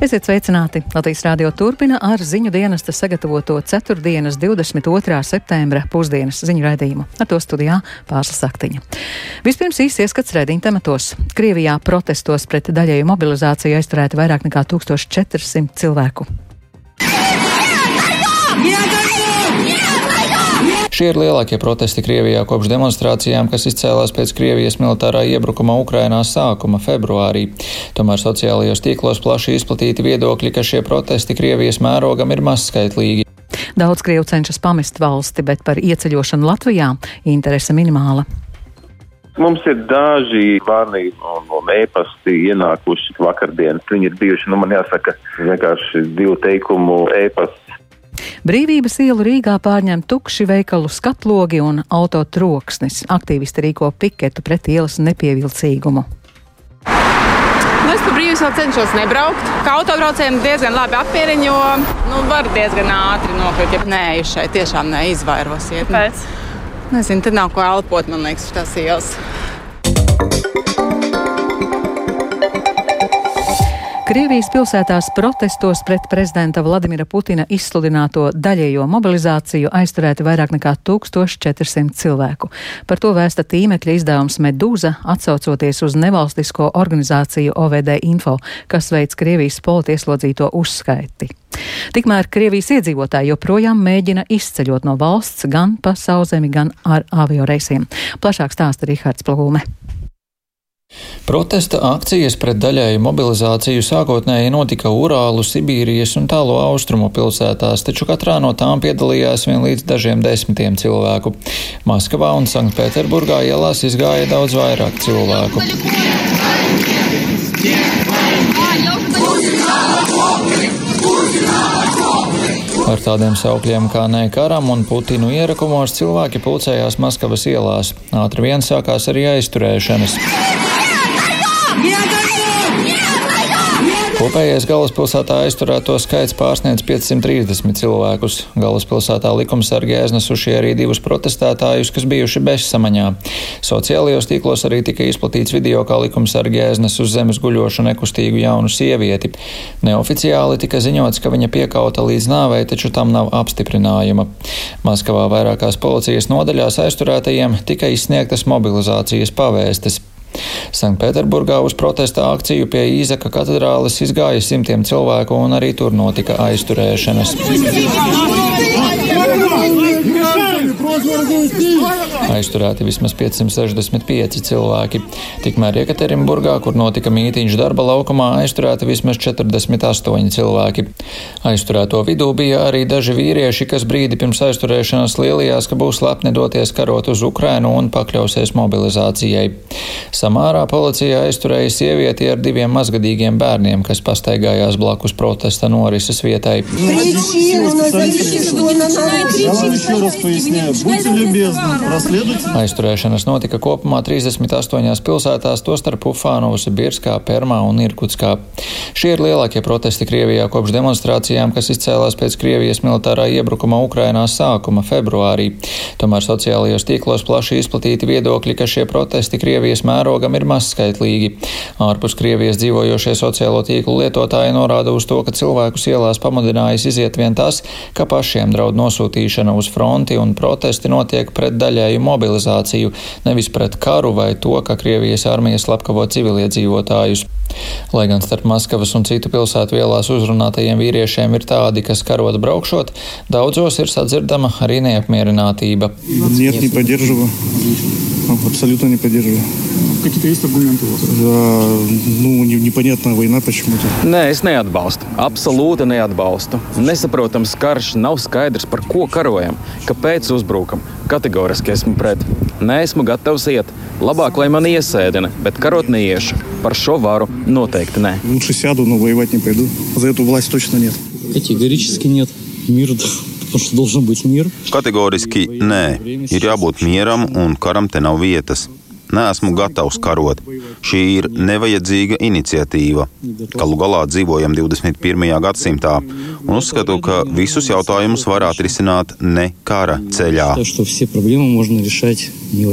Esiet sveicināti! Latvijas rādio turpina ar ziņu dienesta sagatavoto 4. 22. septembra pusdienas ziņu raidījumu. Ar to studijā Pārslas Saktiņa. Vispirms īsts ieskats raidījuma tematos. Krievijā protestos pret daļēju mobilizāciju aizturēti vairāk nekā 1400 cilvēku. Šie ir lielākie protesti Krievijā kopš demonstrācijām, kas izcēlās pēc Krievijas militārā iebrukuma Ukrainā sākuma februārī. Tomēr sociālajos tīklos plaši izplatīti viedokļi, ka šie protesti Krievijas mērogam ir mazskaitlīgi. Daudz Krievu cenšas pamest valsti, bet par ieceļošanu Latvijā interese minimāla. Mums ir daži zvani un, un e-pasti ienākuši vakardienas. Viņi ir bijuši, nu man jāsaka, vienkārši divu teikumu e-pasti Brīvības ielu Rīgā pārņem tukši veikalu skatlogi un auto troksnis. Aktīvisti rīko piketu pret ielas nepievilcīgumu. Nu, es pa brīvs vēl cenšos nebraukt. Kā autobraucējiem diezgan labi apmieriņo, nu, var diezgan ātri nokļūt. Ja nē, šeit tiešām neizvairosiet. Kāpēc? Nezinu, tad nav ko elpot, man liekas, tas ielas. Krievijas pilsētās protestos pret prezidenta Vladimira Putina izsludināto daļējo mobilizāciju aizturēti vairāk nekā 1400 cilvēku. Par to vēsta tīmekļa izdevums Medūza, atsaucoties uz nevalstisko organizāciju OVD Info, kas veids Krievijas politieslodzīto uzskaiti. Tikmēr Krievijas iedzīvotāji joprojām mēģina izceļot no valsts gan pa sauzemi, gan ar avioreisiem. Plašāk stāsta Rihards Plūme. Protesta akcijas pret daļēju mobilizāciju sākotnēji notika Urālu, Sibīrijas un tālo austrumu pilsētās, taču katrā no tām piedalījās vien līdz dažiem desmitiem cilvēku. Maskavā un Sanktpēterburgā ielās izgāja daudz vairāk cilvēku. Ar tādiem saukļiem kā nē karam un Putinu ierakumos cilvēki pulcējās Maskavas ielās. Ātri vien sākās arī aizturēšanas. Kopējais galvaspilsētā aizturēto skaits pārsniedz 530 cilvēkus. Galvaspilsētā likumsargi aiznesuši arī divus protestētājus, kas bijuši bezsamaņā. Sociālajos tīklos arī tika izplatīts video, kā likumsargi aiznes uz zemes guļošu nekustīgu jaunu sievieti. Neoficiāli tika ziņots, ka viņa piekauta līdz nāvei, taču tam nav apstiprinājuma. Maskavā vairākās policijas nodaļās aizturētajiem tika izsniegtas mobilizācijas pavēstes. Sanktpēterburgā uz protesta akciju pie Īzaka katedrāles izgāja simtiem cilvēku un arī tur notika aizturēšanas. Aizturēti vismaz 565 cilvēki. Tikmēr Jekaterinburgā, kur notika mītīņš darba laukumā, aizturēti vismaz 48 cilvēki. Aizturēto vidū bija arī daži vīrieši, kas brīdi pirms aizturēšanas lielījās, ka būs lepni doties karot uz Ukrainu un pakļausies mobilizācijai. Samārā policija aizturēja sievieti ar diviem mazgadīgiem bērniem, kas pastaigājās blakus protesta norises vietai. Aizturēšanas notika kopumā 38 pilsētās, tostarp Ufānovas, Birskā, Permā un Irkutskā. Šie ir lielākie protesti Krievijā kopš demonstrācijām, kas izcēlās pēc Krievijas militārā iebrukuma Ukrainā sākuma februārī. Tomēr sociālajos tīklos plaši izplatīti viedokļi, ka šie protesti Krievijas mērogam ir mazskaitlīgi. Ārpus Krievijas dzīvojošie sociālo tīklu lietotāji norāda uz to, ka cilvēkus ielās pamudinājis iziet vien tas, ka pašiem draud nosūtīšana uz fronti un protesti notiek pret daļēju mobilizāciju, nevis pret karu vai to, ka Krievijas armija slepkavo civiliedzīvotājus. Lai gan starp Maskavas un citu pilsētu vielās uzrunātajiem vīriešiem ir tādi, kas karot braukšot, daudzos ir sadzirdama arī neapmierinātība. Нет, не поддерживаю. Абсолютно не поддерживаю. Какие-то есть аргументы у вас? Да, ну, не- непонятная война почему-то. Nē, es neatbalstu. Absolūti neatbalstu. Nesaprotams karš, nav skaidrs, par ko karojam, kāpēc uzbrukam. Kategoriski esmu pret. Neesmu gatavs iet. Labāk, lai man iesēdina, bet karot neiešu. Par šo varu noteikti nē. Лучше сяду, но воевать не пойду. За эту власть точно нет. Категорически нет. Мир, потому что должен быть мир. Kategoriski nē, ir jābūt mieram un karam te nav vietas. Neesmu gatavs karot. Šī ir nevajadzīga iniciatīva. Galu galā dzīvojam 21. gadsimtā un uzskatu, ka visus jautājumus var atrisināt ne kara ceļā. Так что все проблемы можно решать не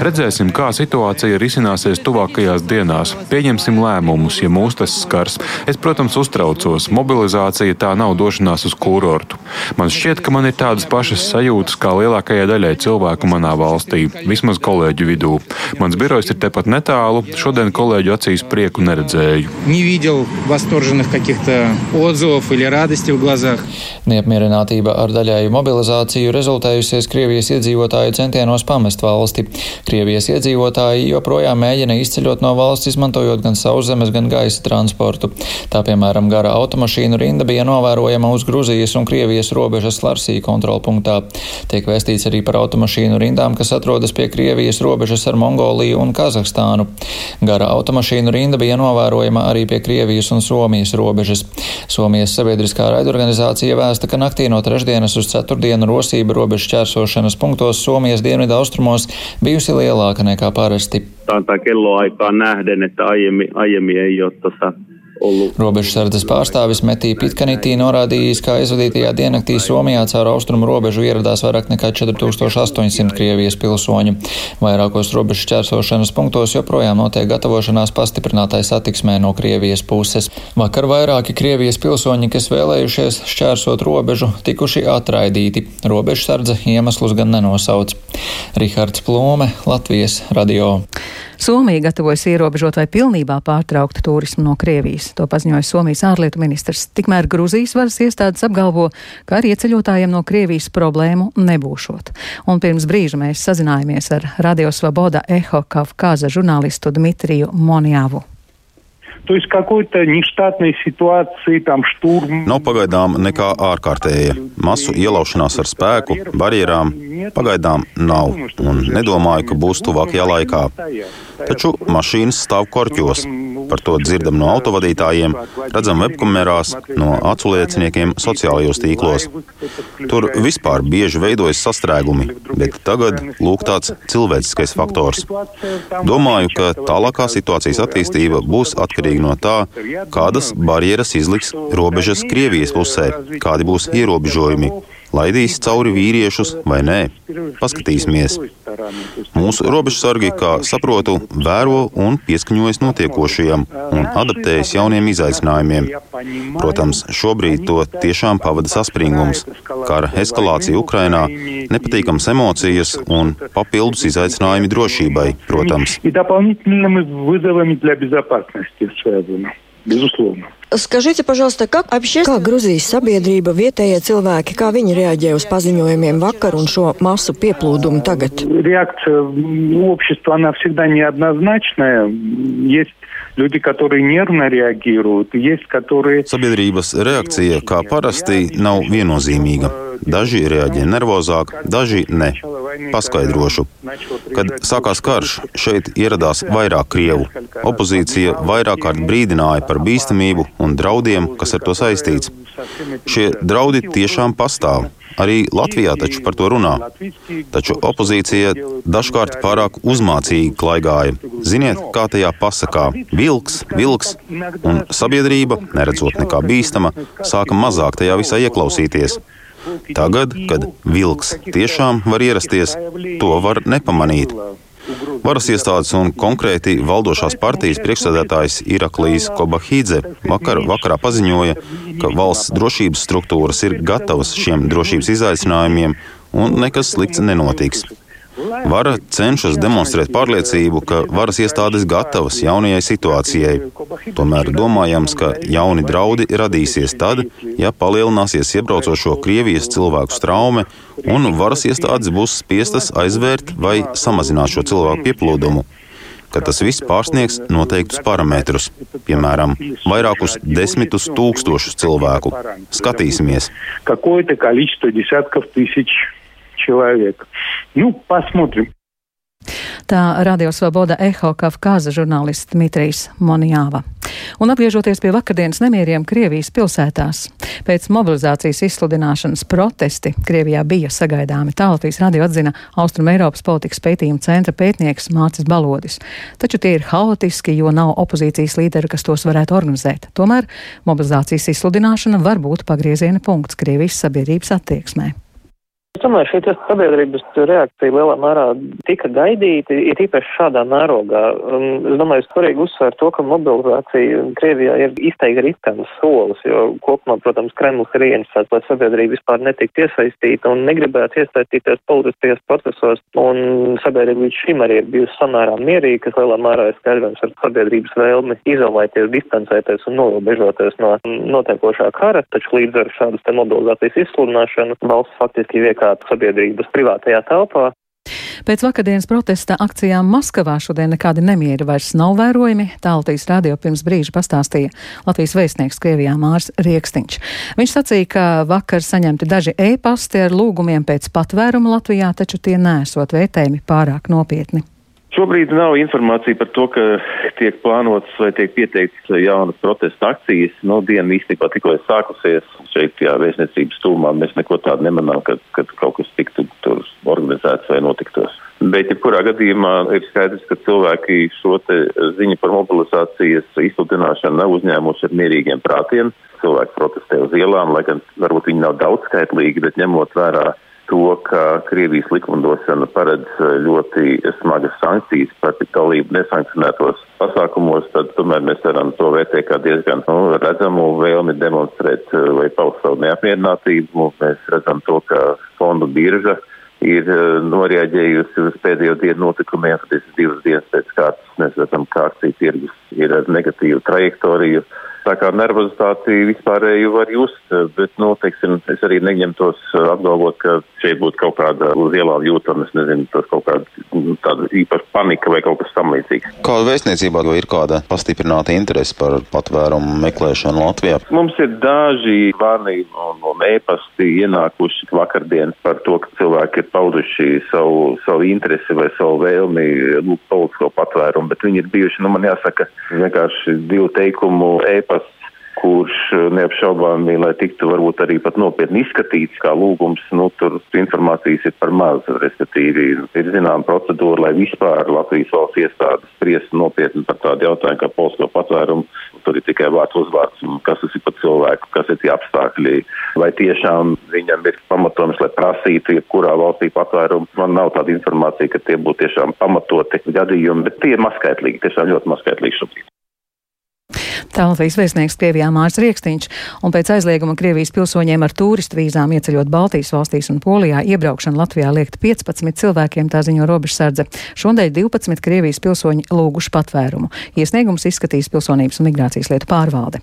Redzēsim, kā situācija risināsies tuvākajās dienās. Pieņemsim lēmumus, ja mūs tas skars. Es, protams, uztraucos. Mobilizācija tā nav došanās uz kurortu. Man šķiet, ka man ir tādas pašas sajūtas kā lielākajai daļai cilvēku manā valstī, vismaz kolēģu vidū. Mans birojs ir tepat netālu. Šodien kolēģu acīs prieku neredzēju. Neapmierinātība ar daļēju mobilizāciju rezultējusies Krievijas iedzīvotāju centrā centienos pamest valsti. Krievijas iedzīvotāji joprojām mēģina izceļot no valsts, izmantojot gan sauszemes, gan gaisa transportu. Tā, piemēram, gara automašīnu rinda bija novērojama uz Gruzijas un Krievijas robežas Larsī kontrolpunktā. Tiek vēstīts arī par automašīnu rindām, kas atrodas pie Krievijas robežas ar Mongoliju un Kazahstānu. Gara automašīnu rinda bija novērojama arī pie Krievijas un Somijas robežas. Somijas sabiedriskā raidorganizācija vēsta, ka naktī no trešdienas uz ceturtdienu rosība robežu šķērsošanas punktos Somijas dienvidu austrumos bijusi lielāka nekā parasti. Tā kelloaikaan nähden, että aiemmin, aiemmin ei ole tuossa Robežsardzes pārstāvis Metī Pitkanitī norādījis, ka aizvadītajā diennaktī Somijā caur austrumu robežu ieradās vairāk nekā 4800 Krievijas pilsoņu. Vairākos robežu šķērsošanas punktos joprojām notiek gatavošanās pastiprinātai satiksmē no Krievijas puses. Vakar vairāki Krievijas pilsoņi, kas vēlējušies šķērsot robežu, tikuši atraidīti. Robežsardze iemeslus gan nenosauc. Rihards Plūme, Latvijas radio. Somija gatavojas ierobežot vai pilnībā pārtraukt turismu no Krievijas To paziņoja Somijas ārlietu ministrs. Tikmēr Gruzijas varas iestādes apgalvo, ka ar ieceļotājiem no Krievijas problēmu nebūšot. Un pirms brīža mēs sazinājāmies ar Radio Svoboda Eho Kavkaza žurnālistu Dmitriju Monjāvu. То есть какой-то нештатной ситуации, там штурм. Nav pagaidām nekā ārkārtēja. Masu ielaušanās ar spēku, barjerām pagaidām nav un nedomāju, ka būs tuvākajā laikā. Taču mašīnas stāv korķos. Par to dzirdam no autovadītājiem, redzam webkamerās, no aculieciniekiem sociālajos tīklos. Tur vispār bieži veidojas sastrēgumi, bet tagad lūk tāds cilvēciskais faktors. Domāju, ka tālākā situācijas attīstība būs atkarīga no tā, kādas barjeras izliks robežas Krievijas pusē, kādi būs ierobežojumi laidīs cauri vīriešus vai nē. Paskatīsimies. Mūsu robežsargi, kā saprotu, vēro un pieskaņojas notiekošajam un adaptējas jauniem izaicinājumiem. Protams, šobrīd to tiešām pavada saspringums, kara eskalācija Ukrainā, nepatīkams emocijas un papildus izaicinājumi drošībai, protams. Безусловно. Скажите, пожалуйста, как общественность... Kā Gruzijas sabiedrība, vietējie cilvēki, kā viņi reaģē uz paziņojumiem vakar un šo masu pieplūdumu tagad? Реакция общества, она всегда неоднозначная. Есть люди, которые нервно реагируют, есть которые... Sabiedrības reakcija, kā parasti, nav viennozīmīga. Daži reaģē nervozāk, daži ne. Paskaidrošu. Kad sākās karš, šeit ieradās vairāk krievu. Opozīcija vairāk kārt brīdināja par bīstamību un draudiem, kas ar to saistīts. Šie draudi tiešām pastāv. Arī Latvijā taču par to runā. Taču opozīcija dažkārt pārāk uzmācīgi klaigāja. Ziniet, kā tajā pasakā - vilks, vilks, un sabiedrība, neredzot nekā bīstama, sāka mazāk tajā visā ieklausīties. Tagad, kad vilks tiešām var ierasties, to var nepamanīt. Varas iestādes un konkrēti valdošās partijas priekšsēdētājs Iraklīs Kobahīdze vakar vakarā paziņoja, ka valsts drošības struktūras ir gatavas šiem drošības izaicinājumiem un nekas slikts nenotiks. Vara cenšas demonstrēt pārliecību, ka varas iestādes gatavas jaunajai situācijai. Tomēr domājams, ka jauni draudi radīsies tad, ja palielināsies iebraucošo Krievijas cilvēku straume un varas iestādes būs spiestas aizvērt vai samazināt šo cilvēku pieplūdumu ka tas viss pārsniegs noteiktus parametrus, piemēram, vairākus desmitus tūkstošus cilvēku. Skatīsimies! человек. Ну, посмотрим. Tā Radio Svoboda Eho Kafkāza žurnālists Dmitrijs Monjāva. Un atgriežoties pie vakardienas nemieriem Krievijas pilsētās, pēc mobilizācijas izsludināšanas protesti Krievijā bija sagaidāmi. Tā Latvijas radio atzina Austrum Eiropas politikas pētījuma centra pētnieks Mācis Balodis. Taču tie ir haotiski, jo nav opozīcijas līderi, kas tos varētu organizēt. Tomēr mobilizācijas izsludināšana var būt pagrieziena punkts Krievijas sabiedrības attieksmē. Domāju, šī sabiedrības reakcija lielā mērā tika gaidīta, ir īpaši šādā mērogā. Es domāju, svarīgi uzsvērt to, ka mobilizācija Krievijā ir izteikti riskants solis, jo kopumā, protams, Kremlis ir ieinteresēts, lai sabiedrība vispār netiktu iesaistīta un negribētu iesaistīties politiskajos procesos, un sabiedrība līdz šim arī ir bijusi samērā mierīga, kas lielā mērā ir skaidrojams ar sabiedrības vēlmi izolēties, distancēties un norobežoties no notiekošā kara, taču līdz ar šādas mobilizācijas izsludināšanu valsts faktiski iekārta sabiedrības privātajā telpā. Pēc vakardienas protesta akcijām Maskavā šodien nekādi nemieri vairs nav vērojami, tā Latvijas radio pirms brīža pastāstīja Latvijas vēstnieks Krievijā Mārs Rieksniņš. Viņš sacīja, ka vakar saņemti daži e-pasti ar lūgumiem pēc patvērumu Latvijā, taču tie nesot vērtējumi pārāk nopietni. Šobrīd nav informācija par to, ka tiek plānotas vai tiek pieteikts jaunas protesta akcijas. No nu, diena īstenībā tikko ir sākusies. Šeit, jā, vēstniecības tūmā mēs neko tādu nemanām, ka, ka kaut kas tiktu tur organizēts vai notiktos. Bet, ja kurā gadījumā ir skaidrs, ka cilvēki šo ziņu par mobilizācijas izsludināšanu nav uzņēmuši ar mierīgiem prātiem. Cilvēki protestē uz ielām, lai gan varbūt viņi nav daudzskaitlīgi, bet ņemot vērā to, ka Krievijas likumdošana paredz eh, ļoti smagas sankcijas par dalību nesankcionētos pasākumos, tad tomēr mēs varam to vērtēt kā diezgan nu, redzamu vēlmi demonstrēt eh, vai paust savu neapmierinātību. Mēs redzam to, ka fondu birža ir eh, noreaģējusi uz pēdējo dienu notikumiem, tad divas dienas pēc kārtas. Mēs redzam, ka akciju tirgus ir ar negatīvu trajektoriju. Tā kā nervozitāti vispārēju var just, bet, nu, teiksim, es arī neņemtos apgalvot, ka šeit būtu kaut kāda uz ielām jūtama, es nezinu, tas kaut kāda nu, tāda īpaša panika vai kaut kas tam līdzīgs. Kāda vēstniecībā ir kāda pastiprināta interese par patvērumu meklēšanu Latvijā? Mums ir daži vārni un, un ēpasti ienākuši vakardien par to, ka cilvēki ir pauduši savu, savu interesi vai savu vēlmi lūgt politisko patvērumu, bet viņi ir bijuši, nu man jāsaka, vienkārši divu teikumu ēpasti kurš eh, neapšaubāmi, lai tiktu varbūt arī pat nopietni izskatīts kā lūgums, nu, tur informācijas ir par maz, respektīvi ir zinām procedūra, lai vispār Latvijas valsts iestādes spriestu nopietni par tādu jautājumu kā polsko patvērumu. Tur ir tikai vārds uzvārds, kas tas ir par cilvēku, kas ir tie apstākļi, vai tiešām viņam ir pamatojums, lai prasītu jebkurā valstī patvērumu. Man nav tāda informācija, ka tie būtu tiešām pamatoti gadījumi, bet tie ir maskaitlīgi, tiešām ļoti maskaitlīgi šobrīd. Tā Latvijas vēstnieks Krievijā Mārs Rieksniņš, un pēc aizlieguma Krievijas pilsoņiem ar turistu vīzām ieceļot Baltijas valstīs un Polijā iebraukšana Latvijā liekta 15 cilvēkiem, tā ziņo robežsardze. Šodien 12 Krievijas pilsoņi lūguši patvērumu. Iesniegums izskatīs pilsonības un migrācijas lietu pārvalde.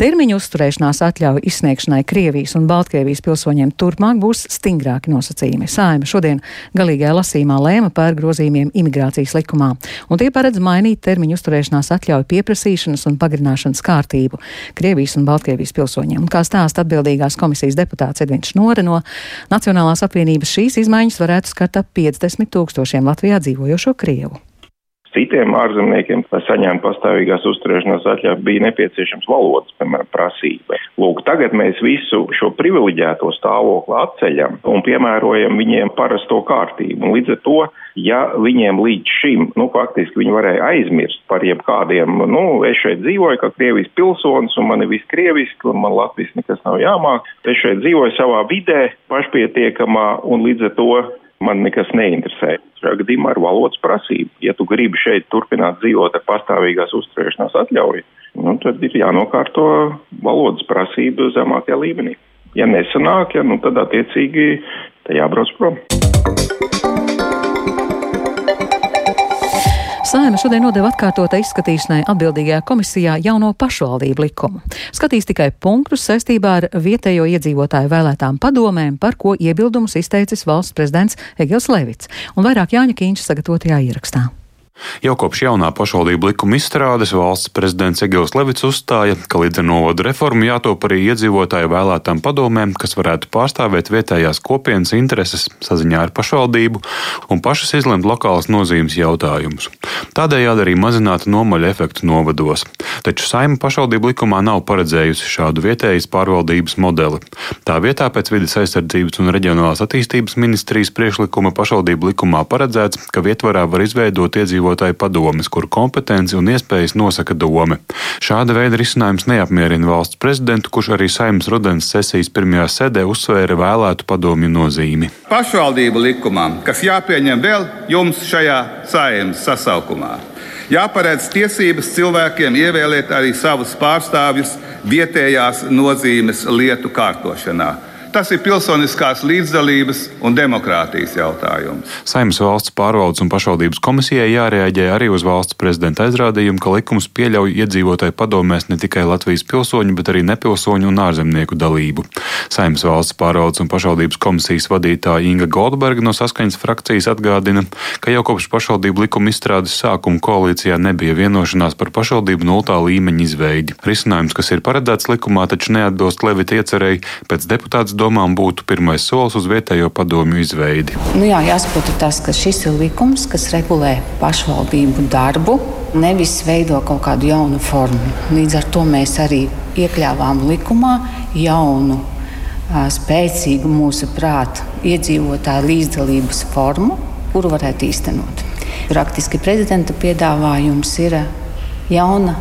Termiņu uzturēšanās atļauju izsniegšanai Krievijas un Baltkrievijas pilsoņiem turpmāk būs stingrāki nosacījumi. Sājuma šodien galīgajā lasīmā lēma par grozījumiem imigrācijas likumā, un tie paredz mainīt termiņu uzturēšanās atļauju pieprasīšanas un pagarināšanas balsošanas kārtību Krievijas un Baltkrievijas pilsoņiem. Un kā stāsta atbildīgās komisijas deputāts Edvins Šnore no Nacionālās apvienības, šīs izmaiņas varētu skart ap 50 tūkstošiem Latvijā dzīvojošo Krievu. Citiem ārzemniekiem, lai saņemtu pastāvīgās uzturēšanās atļauju, bija nepieciešams valodas, piemēram, prasība. Lūk, tagad mēs visu šo privileģēto stāvokli atceļam un piemērojam viņiem parasto kārtību. Un līdz ar to, ja viņiem līdz šim, nu, faktiski viņi varēja aizmirst par jebkādiem, nu, es šeit dzīvoju kā Krievijas pilsonis un man ir viss krieviski un man Latvijas nekas nav jāmāk, es šeit dzīvoju savā vidē, pašpietiekamā un līdz ar to man nekas neinteresē. Šajā gadījumā ir valodas prasība. Ja tu gribi šeit turpināt dzīvot ar pastāvīgās uzturēšanās atļauju, nu, tad ir jānokārto valodas prasība zemākajā līmenī. Ja nesanāk, ja, nu, tad attiecīgi jābrauc prom. Saima šodien nodeva atkārtotā izskatīšanai atbildīgajā komisijā jauno pašvaldību likumu. Skatīs tikai punktus saistībā ar vietējo iedzīvotāju vēlētām padomēm, par ko iebildumus izteicis valsts prezidents Egils Levits, un vairāk Jāņa Kīņša sagatavotajā ierakstā. Jau kopš jaunā pašvaldību likuma izstrādes valsts prezidents Egils Levits uzstāja, ka līdz ar novadu reformu jātop arī iedzīvotāju vēlētām padomēm, kas varētu pārstāvēt vietējās kopienas intereses saziņā ar pašvaldību un pašas izlemt lokālas nozīmes jautājumus. Tādējādi arī mazinātu nomaļu efektu novados. Taču saima pašvaldību likumā nav paredzējusi šādu vietējas pārvaldības modeli. Tā vietā pēc vidas aizsardzības un reģionālās attīstības ministrijas priekšlikuma pašvaldību likumā paredzēts, ka vietvarā var izveidot iedzīvotāju iedzīvotāju padomes, kuru kompetenci un iespējas nosaka dome. Šāda veida risinājums neapmierina valsts prezidentu, kurš arī saimnes rudens sesijas pirmajā sēdē uzsvēra vēlētu padomju nozīmi. Pašvaldību likumam, kas jāpieņem vēl jums šajā saimnes sasaukumā. Jāparedz tiesības cilvēkiem ievēlēt arī savus pārstāvjus vietējās nozīmes lietu kārtošanā Tas ir pilsoniskās līdzdalības un demokrātijas jautājums. Saimnes valsts pārvaldes un pašvaldības komisijai jārēģē arī uz valsts prezidenta aizrādījumu, ka likums pieļauj iedzīvotāju padomēs ne tikai Latvijas pilsoņu, bet arī nepilsoņu un ārzemnieku dalību. Saimnes valsts pārvaldes un pašvaldības komisijas vadītāja Inga Goldberga no saskaņas frakcijas atgādina, ka jau kopš pašvaldību likuma izstrādes sākuma koalīcijā nebija vienošanās par pašvaldību nultā līmeņa izveidi. Risinājums, kas ir paredzēts likumā, taču neatbilst Levita iecerēji pēc deputāts domām būtu pirmais solis uz vietējo padomju izveidi? Nu jā, jāsaprot tas, ka šis ir likums, kas regulē pašvaldību darbu, nevis veido kaut kādu jaunu formu. Līdz ar to mēs arī iekļāvām likumā jaunu, spēcīgu mūsu prātu iedzīvotāju līdzdalības formu, kuru varētu īstenot. Praktiski prezidenta piedāvājums ir jauna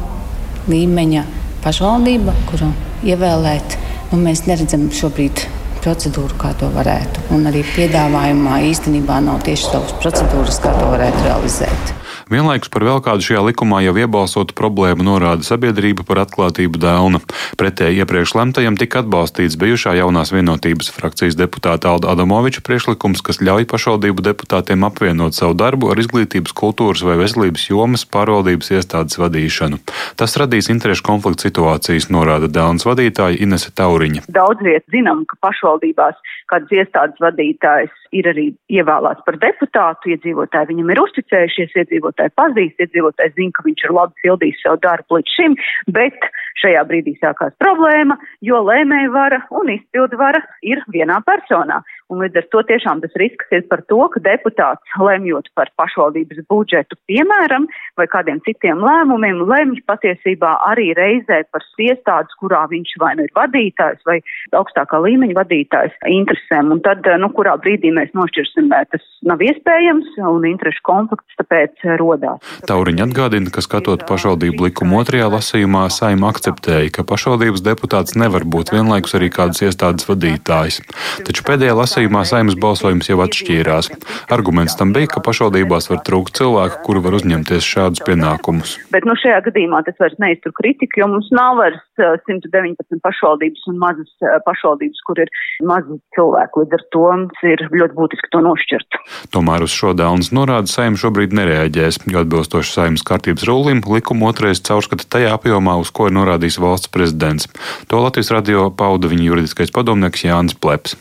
līmeņa pašvaldība, kuru ievēlēt Nu, mēs neredzam šobrīd procedūru, kā to varētu. Un arī piedāvājumā īstenībā nav tieši savas procedūras, kā to varētu realizēt. Vienlaikus par vēl kādu šajā likumā jau iebalsotu problēmu norāda sabiedrība par atklātību dēlna. Pretēji iepriekš lemtajam tika atbalstīts bijušā jaunās vienotības frakcijas deputāta Alda Adamoviča priekšlikums, kas ļauj pašvaldību deputātiem apvienot savu darbu ar izglītības, kultūras vai veselības jomas pārvaldības iestādes vadīšanu. Tas radīs interešu konfliktu situācijas, norāda dēlnas vadītāja Inese Tauriņa. Daudz vietas zinām, ka pašvaldībās kādas iestādes vadītājs ir arī ievēlēts par deputātu, iedzīvotāji viņam ir uzticējušies, iedzīvotāji pazīst, iedzīvotāji zina, ka viņš ir labi pildījis savu darbu līdz šim, bet šajā brīdī sākās problēma, jo lēmēja vara un izpildu vara ir vienā personā. Un līdz ar to tiešām tas risks ir par to, ka deputāts lemjot par pašvaldības budžetu, piemēram, vai kādiem citiem lēmumiem, lemj patiesībā arī reizē par iestādes, kurā viņš vai nu ir vadītājs vai augstākā līmeņa vadītājs interesēm. Un tad, nu, kurā brīdī mēs nošķirsim, tas nav iespējams un interešu konflikts tāpēc rodās. Tauriņa atgādina, ka skatot pašvaldību likumu otrajā lasījumā, saima akceptēja, ka pašvaldības deputāts nevar būt vienlaikus arī kādas iestādes vadītājs. Taču pēdējā lasījumā saimnes balsojums jau atšķīrās. Arguments tam bija, ka pašvaldībās var trūkt cilvēku, kuri var uzņemties šādus pienākumus. Bet nu, šajā gadījumā tas vairs neiztur kritiku, jo mums nav vairs 119 pašvaldības un mazas pašvaldības, kur ir mazi cilvēki. Līdz ar to ir ļoti būtiski to nošķirt. Tomēr uz šo dēlnes norādi saima šobrīd nereaģēs, jo atbilstoši saimas kārtības rulim likuma otrais caurskata tajā apjomā, uz ko ir norādījis valsts prezidents. To Latvijas radio pauda viņa juridiskais padomnieks Jānis Pleps.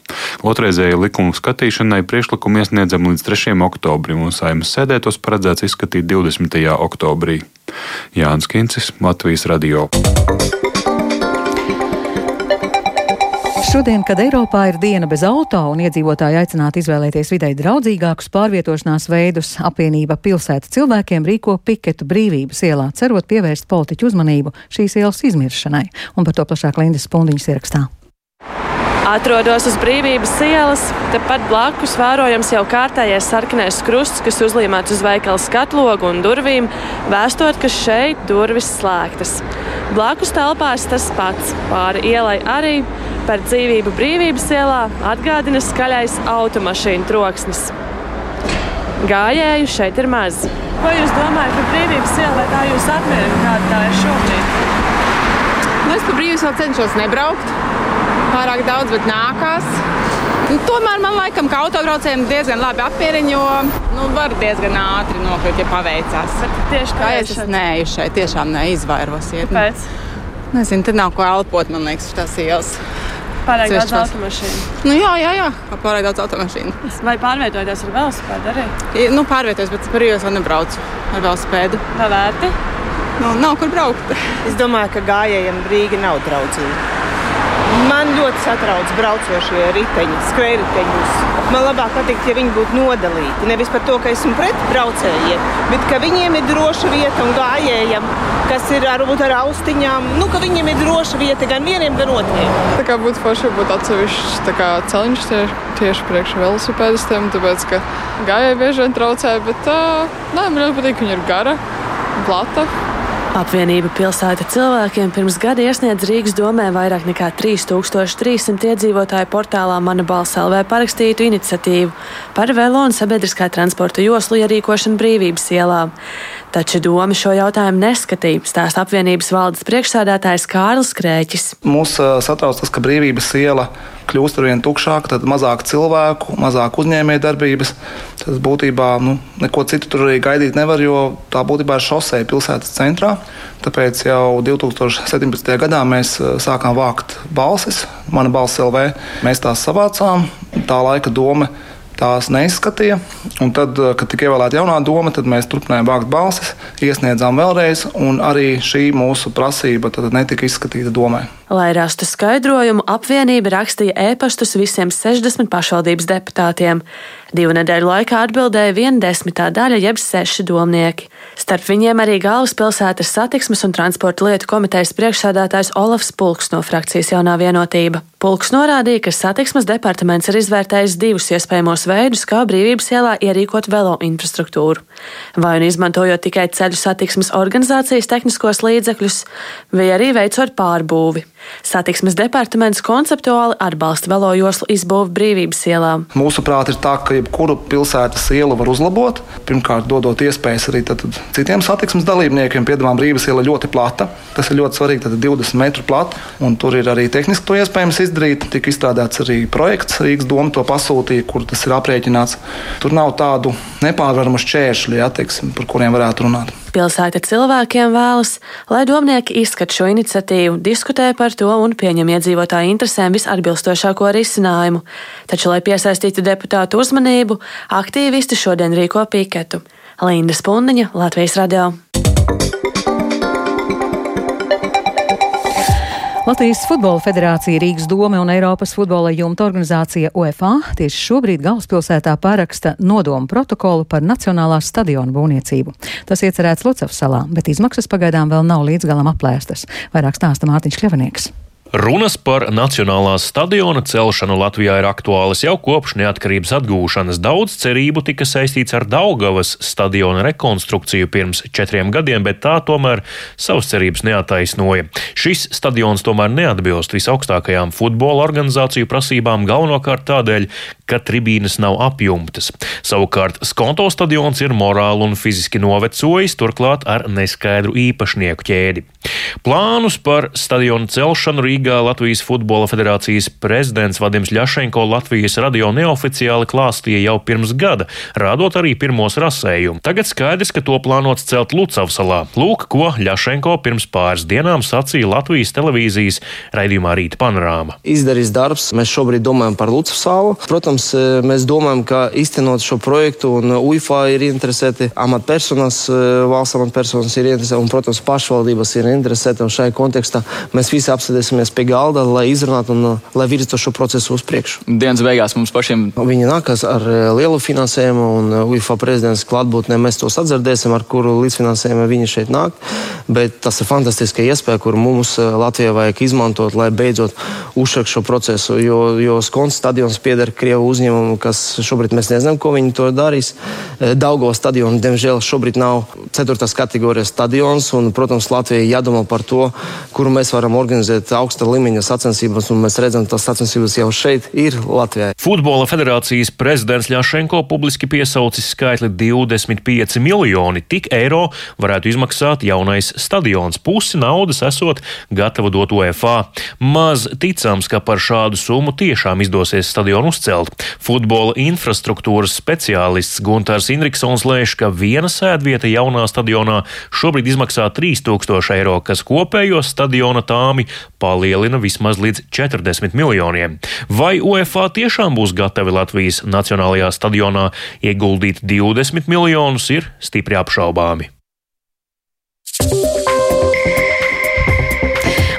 Otrreizēji Pašreizējai likumu skatīšanai priekšlikumu iesniedzam līdz 3. oktobrim, un saimnes sēdē tos paredzēts izskatīt 20. Oktobrī. Jānis Kincis, Latvijas Radio. Šodien, kad Eiropā ir diena bez auto un iedzīvotāji aicināti izvēlēties videi draudzīgākus pārvietošanās veidus, apvienība pilsēta cilvēkiem rīko piketu brīvības ielā, cerot pievērst politiķu uzmanību šīs ielas izmiršanai, un par to plašāk Lindas Pundiņas ierakstā. Atrodos uz brīvības ielas, tepat blakus vērojams jau kārtējais sarkanais krusts, kas uzlīmēts uz veikala skatlogu un durvīm, vēstot, ka šeit durvis slēgtas. Blakus telpās tas pats, pāri ielai arī par dzīvību brīvības ielā atgādina skaļais automašīnu troksnis. Gājēju šeit ir maz. Ko jūs domājat par brīvības ielu, vai tā jūs apmierina, kāda tā ir šobrīd? Nu, es pa brīvības ielu cenšos nebraukt pārāk daudz, bet nākās. Nu, tomēr man laikam, ka autobraucējiem diezgan labi apmierina, jo nu, var diezgan ātri nokļūt, ja paveicās. Tieši kā es esmu nejušai, tiešām neizvairosiet. Kāpēc? Nezinu, tad nav ko elpot, man liekas, tās ielas. Pārāk daudz automašīnu. Nu, jā, jā, jā, pārāk daudz automašīnu. Vai pārvietoties ar velosipēdu arī? Nu, pārvietoties, bet par ielas nebraucu ar velosipēdu. Nav vērti? Nu, nav kur braukt. es domāju, ka gājējiem Rīga nav draudzīga. Man ļoti satrauc braucošie riteņi, skrējriteņus. Man labāk patīk, ja viņi būtu nodalīti. Nevis par to, ka esmu pret braucējiem, bet ka viņiem ir droša vieta un gājējiem, kas ir varbūt ar austiņām. Nu, ka viņiem ir droša vieta gan vieniem, gan otriem. Tā kā būtu forši būt atsevišķs ceļš tie, tieši priekš velosipēdistiem, tāpēc ka gājēji bieži vien traucē, bet uh, nē, man ļoti patīk, ka viņa ir gara, plata. Apvienība pilsēta cilvēkiem pirms gada iesniedz Rīgas domē vairāk nekā 3300 iedzīvotāju portālā Mana balss LV parakstītu iniciatīvu par velo un sabiedriskā transporta joslu ierīkošanu brīvības ielā. Taču doma šo jautājumu neskatīja, stāsta apvienības valdes priekšsādātājs Kārlis Krēķis. Mūs satrauc tas, ka brīvības iela kļūst ar vien tukšāka, tad mazāk cilvēku, mazāk uzņēmējdarbības. Tas būtībā nu, neko citu tur arī gaidīt nevar, jo tā būtībā ir šoseja pilsētas centrā. Tāpēc jau 2017. gadā mēs sākām vākt balsis, mana balss LV. Mēs tās savācām. Tā laika doma tās neizskatīja. Un tad, eh, kad tika ievēlēta jaunā doma, tad mēs turpinājām vākt balsis, iesniedzām vēlreiz, un arī šī mūsu prasība netika izskatīta domē. Lai rastu skaidrojumu, apvienība rakstīja ēpastus visiem 60 pašvaldības deputātiem. Divu nedēļu laikā atbildēja viena desmitā daļa, jeb seši domnieki. Starp viņiem arī galvaspilsētas satiksmes un transporta lietu komitejas priekšsādātājs Olafs Pulks no frakcijas Jaunā vienotība. Pulks norādīja, ka satiksmes departaments ir izvērtējis divus iespējamos veidus, kā brīvības ielā ierīkot velo infrastruktūru. Vai nu izmantojot tikai ceļu satiksmes organizācijas tehniskos līdzekļus, vai arī veicot pārbūvi. Satiksmes departaments konceptuāli atbalsta velo joslu izbūvi brīvības ielā. Mūsuprāt, ir tā, ka jebkuru pilsētas ielu var uzlabot. Pirmkārt, dodot iespējas arī tad, citiem satiksmes dalībniekiem. Piedāvājuma brīvības iela ļoti plata. Tas ir ļoti svarīgi, tad 20 metru plata, un tur ir arī tehniski to iespējams izdarīt. Tika izstrādāts arī projekts, Rīgas doma to pasūtīja, kur tas ir aprēķināts. Tur nav tādu nepārvaramu šķēršļu, ja, teiksim, par kuriem varētu runāt. Pilsēta cilvēkiem vēlas, lai domnieki izskat šo iniciatīvu, diskutē par to un pieņem iedzīvotāju interesēm visatbilstošāko risinājumu. Taču, lai piesaistītu deputātu uzmanību, aktīvisti šodien rīko piketu. Linda Spundiņa, Latvijas radio. Latvijas Futbola Federācija, Rīgas doma un Eiropas futbola jumta organizācija UEFA tieši šobrīd galvaspilsētā paraksta nodomu protokolu par Nacionālās stadiona būvniecību. Tas iecerēts Lucavas salā, bet izmaksas pagaidām vēl nav līdz galam aplēstas. Vairāk stāsta Mārtiņš Kļavinieks. Runas par Nacionālās stadiona celšanu Latvijā ir aktuālas jau kopš neatkarības atgūšanas. Daudz cerību tika saistīts ar Daugavas stadiona rekonstrukciju pirms četriem gadiem, bet tā tomēr savas cerības neataisnoja. Šis stadions tomēr neatbilst visaugstākajām futbola organizāciju prasībām galvenokārt tādēļ, ka tribīnes nav apjumtas. Savukārt Skonto stadions ir morāli un fiziski novecojis, turklāt ar neskaidru īpašnieku ķēdi. Plānus par stadionu celšanu Rīgā Latvijas Futbola Federācijas prezidents Vadims Ļašenko Latvijas radio neoficiāli klāstīja jau pirms gada, rādot arī pirmos rasējumu. Tagad skaidrs, ka to plānots celt Lucavsalā. Lūk, ko Ļašenko pirms pāris dienām sacīja Latvijas televīzijas raidījumā Rīta panorāma. Izdarīs darbs, mēs šobrīd domājam par Lucavsalu. Protams, mēs domājam, ka īstenot šo projektu un UFA ir interesēti amatpersonas, valsts amatpersonas ir interesēti un, protams, pašvaldības ir interesēti. Un šajā kontekstā mēs visi apsēdēsimies pie galda, lai izrunātu un lai virzītu šo procesu uz priekšu. Dienas beigās mums pašiem. Viņi nākas ar lielu finansējumu un UFA prezidents klātbūtnē mēs tos atdzirdēsim, ar kuru līdzfinansējumu viņi šeit nāk. Bet tas ir fantastiska iespēja, kur mums Latvijā vajag izmantot, lai beidzot uzsākt šo procesu. Jo, jo Skons stadions pieder Krievu uzņēmumu, kas šobrīd mēs nezinām, ko viņi to darīs. Daugo stadionu, diemžēl, šobrīd nav ceturtās kategorijas stadions. Un, protams, Latvijai jādomā par to, kuru mēs varam organizēt augsta līmeņa sacensības. Mēs redzam, tas sacensības jau šeit ir Latvijā. Futbola federācijas prezidents Ļašenko publiski piesaucis skaitli 25 miljoni. Tik eiro varētu izmaksāt jaunais stadions. Pusi naudas esot gatava dot UEFA. Maz ticams, ka par šādu summu tiešām izdosies stadionu uzcelt. Futbola infrastruktūras speciālists Gunārs Indriksons lēš, ka viena sēdvieta jaunā stadionā šobrīd izmaksā 3000 eiro, kas kopējo stadiona tāmi palielina vismaz līdz 40 miljoniem. Vai UEFA tiešām būs gatavi Latvijas Nacionālajā stadionā ieguldīt 20 miljonus, ir stipri apšaubāmi.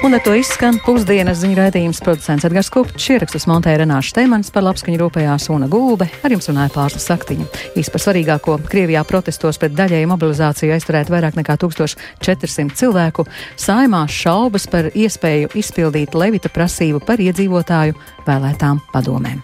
Un ar to izskan pusdienas ziņu raidījums producents Edgars Kupčs, ierakstus montēja Renāša Steimans, par labskaņu rūpējās Una Gulbe, ar jums runāja pārslas saktiņa. Īsti par svarīgāko Krievijā protestos pret daļēju mobilizāciju aizturēt vairāk nekā 1400 cilvēku, saimā šaubas par iespēju izpildīt Levita prasību par iedzīvotāju vēlētām padomēm.